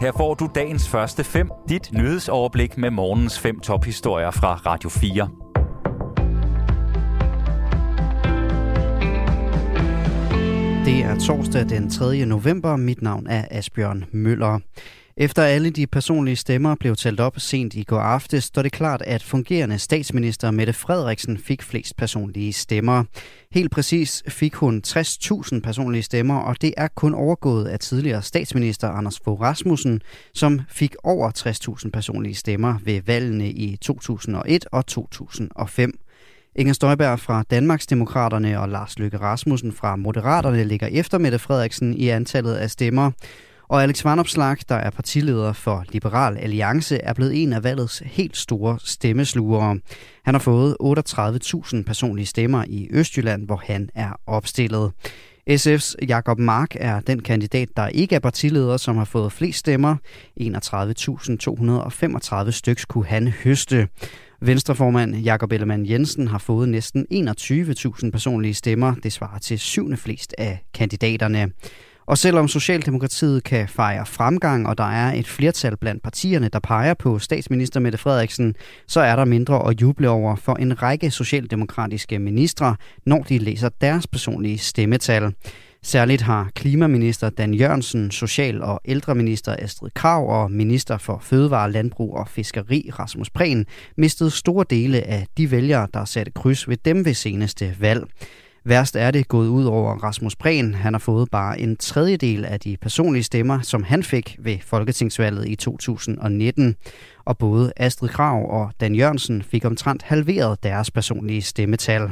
Her får du dagens første fem, dit nyhedsoverblik med morgens fem tophistorier fra Radio 4. Det er torsdag den 3. november. Mit navn er Asbjørn Møller. Efter alle de personlige stemmer blev talt op sent i går aftes, står det klart, at fungerende statsminister Mette Frederiksen fik flest personlige stemmer. Helt præcis fik hun 60.000 personlige stemmer, og det er kun overgået af tidligere statsminister Anders Fogh Rasmussen, som fik over 60.000 personlige stemmer ved valgene i 2001 og 2005. Inger Støjberg fra Danmarksdemokraterne og Lars Løkke Rasmussen fra Moderaterne ligger efter Mette Frederiksen i antallet af stemmer. Og Alex Vanopslag, der er partileder for Liberal Alliance, er blevet en af valgets helt store stemmeslugere. Han har fået 38.000 personlige stemmer i Østjylland, hvor han er opstillet. SF's Jakob Mark er den kandidat, der ikke er partileder, som har fået flest stemmer. 31.235 styks kunne han høste. Venstreformand Jakob Ellemann Jensen har fået næsten 21.000 personlige stemmer. Det svarer til syvende flest af kandidaterne. Og selvom Socialdemokratiet kan fejre fremgang, og der er et flertal blandt partierne, der peger på statsminister Mette Frederiksen, så er der mindre at juble over for en række socialdemokratiske ministre, når de læser deres personlige stemmetal. Særligt har klimaminister Dan Jørgensen, social- og ældreminister Astrid Krav og minister for fødevare, landbrug og fiskeri Rasmus Prehn mistet store dele af de vælgere, der satte kryds ved dem ved seneste valg. Værst er det gået ud over Rasmus Prehn. Han har fået bare en tredjedel af de personlige stemmer, som han fik ved Folketingsvalget i 2019. Og både Astrid Krav og Dan Jørgensen fik omtrent halveret deres personlige stemmetal.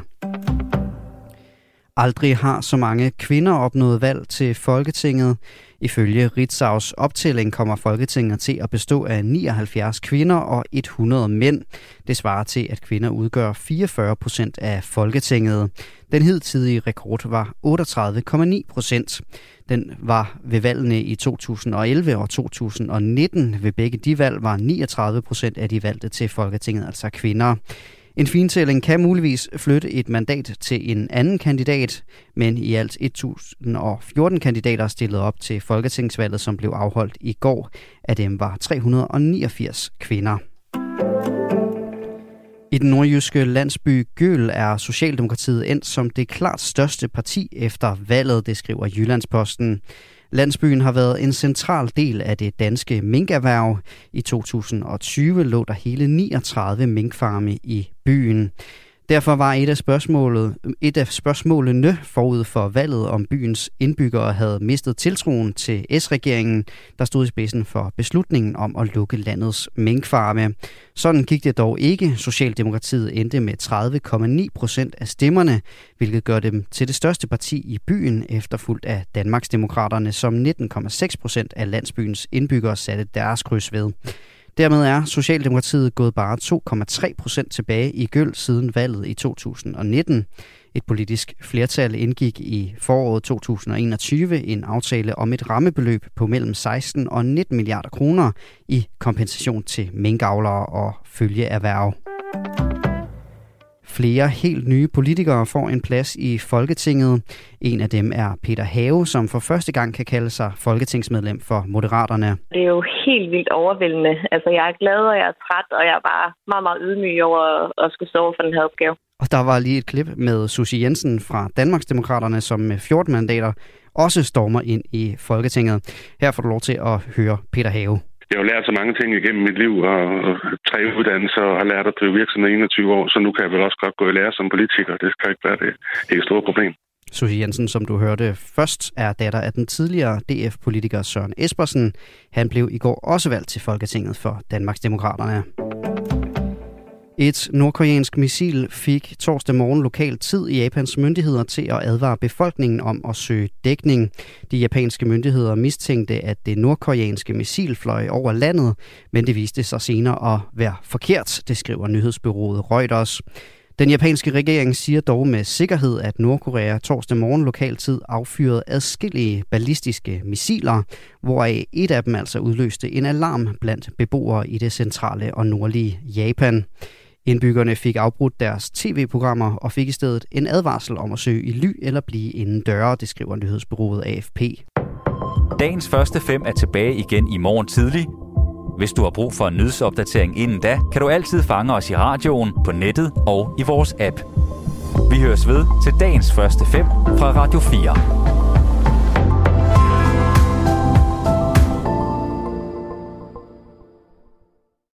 Aldrig har så mange kvinder opnået valg til Folketinget. Ifølge Ritzau's optælling kommer Folketinget til at bestå af 79 kvinder og 100 mænd. Det svarer til, at kvinder udgør 44 procent af Folketinget. Den hidtidige rekord var 38,9 procent. Den var ved valgene i 2011 og 2019. Ved begge de valg var 39 procent af de valgte til Folketinget altså kvinder. En fintælling kan muligvis flytte et mandat til en anden kandidat, men i alt 1014 kandidater stillet op til Folketingsvalget, som blev afholdt i går. Af dem var 389 kvinder. I den nordjyske landsby Gøl er Socialdemokratiet endt som det klart største parti efter valget, det skriver Jyllandsposten. Landsbyen har været en central del af det danske minkerhverv. I 2020 lå der hele 39 minkfarme i byen. Derfor var et af, spørgsmålet, et af spørgsmålene forud for valget om byens indbyggere havde mistet tiltroen til S-regeringen, der stod i spidsen for beslutningen om at lukke landets minkfarme. Sådan gik det dog ikke. Socialdemokratiet endte med 30,9 procent af stemmerne, hvilket gør dem til det største parti i byen, efterfulgt af Danmarksdemokraterne, som 19,6 procent af landsbyens indbyggere satte deres kryds ved. Dermed er Socialdemokratiet gået bare 2,3 procent tilbage i gøl siden valget i 2019. Et politisk flertal indgik i foråret 2021 en aftale om et rammebeløb på mellem 16 og 19 milliarder kroner i kompensation til minkavlere og følgeerhverv. Flere helt nye politikere får en plads i Folketinget. En af dem er Peter Have, som for første gang kan kalde sig folketingsmedlem for Moderaterne. Det er jo helt vildt overvældende. Altså, jeg er glad, og jeg er træt, og jeg er bare meget, meget ydmyg over at skulle stå for den her opgave. Og der var lige et klip med Susie Jensen fra Danmarksdemokraterne, som med 14 mandater også stormer ind i Folketinget. Her får du lov til at høre Peter Have jeg har lært så mange ting igennem mit liv, og, og tre uddannelser, og har lært at drive virksomhed i 21 år, så nu kan jeg vel også godt gå i lære som politiker. Det skal ikke være det helt store problem. Susie Jensen, som du hørte først, er datter af den tidligere DF-politiker Søren Espersen. Han blev i går også valgt til Folketinget for Danmarksdemokraterne. Et nordkoreansk missil fik torsdag morgen lokal tid i Japans myndigheder til at advare befolkningen om at søge dækning. De japanske myndigheder mistænkte, at det nordkoreanske missil fløj over landet, men det viste sig senere at være forkert, det skriver nyhedsbyrået Reuters. Den japanske regering siger dog med sikkerhed, at Nordkorea torsdag morgen lokaltid affyrede adskillige ballistiske missiler, hvoraf et af dem altså udløste en alarm blandt beboere i det centrale og nordlige Japan. Indbyggerne fik afbrudt deres tv-programmer og fik i stedet en advarsel om at søge i ly eller blive inden døre, det skriver nyhedsbyrået AFP. Dagens første fem er tilbage igen i morgen tidlig. Hvis du har brug for en nyhedsopdatering inden da, kan du altid fange os i radioen, på nettet og i vores app. Vi høres ved til dagens første fem fra Radio 4.